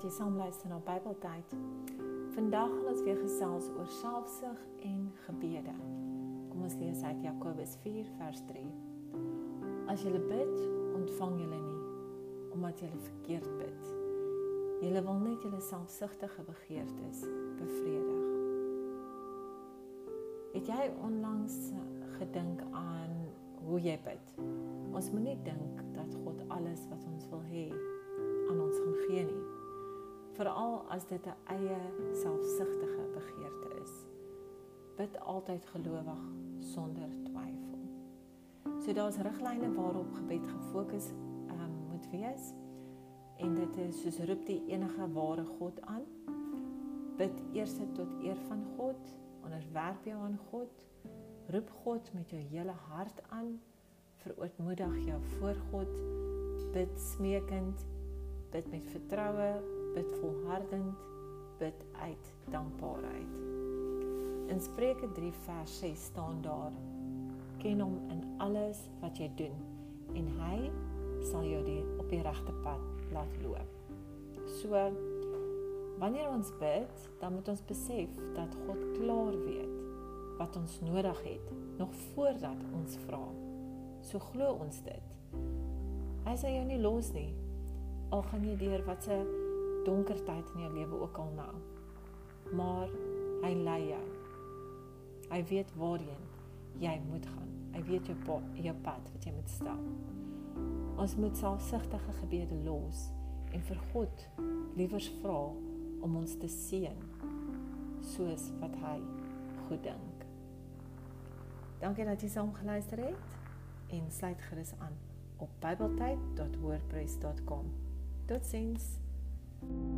dat jy saam luister na Bybeltyd. Vandag gaan ons weer gesels oor selfsug en gebede. Kom ons lees uit Jakobus 4 vers 3. As jy bid, ontvang jy nie omdat jy verkeerd bid. Jy wil net jou selfsugtige begeertes bevredig. Het jy onlangs gedink aan hoe jy bid? Ons moenie dink dat God Veral as dit 'n eie selfsugtige begeerte is. Bid altyd gelowig sonder twyfel. So daar's riglyne waarop gebed gefokus um, moet wees en dit is soos roep die enige ware God aan. Bid eers tot eer van God, onderwerp jou aan God, roep God met jou hele hart aan, verootmoedig jou voor God, bid smeekend bid met vertroue, bid volhardend, bid uit dankbaarheid. In Spreuke 3 vers 6 staan daar: Ken hom in alles wat jy doen en hy sal jou die op die regte pad laat loop. So wanneer ons bid, dan moet ons besef dat God klaar weet wat ons nodig het nog voordat ons vra. So glo ons dit. Hy sal jou nie los nie al gaan jy deur wat se donker tyd in jou lewe ook al nou. Maar hy lei jou. Hy weet waarheen jy moet gaan. Hy weet jou pad, jou pad wat jy moet stap. Ons moet selfsugtige gebede los en vir God liewers vra om ons te seën soos wat hy goed dink. Dankie dat jy saam geluister het en sluit gerus aan op bybeltyd.wordpress.com. Tot thank you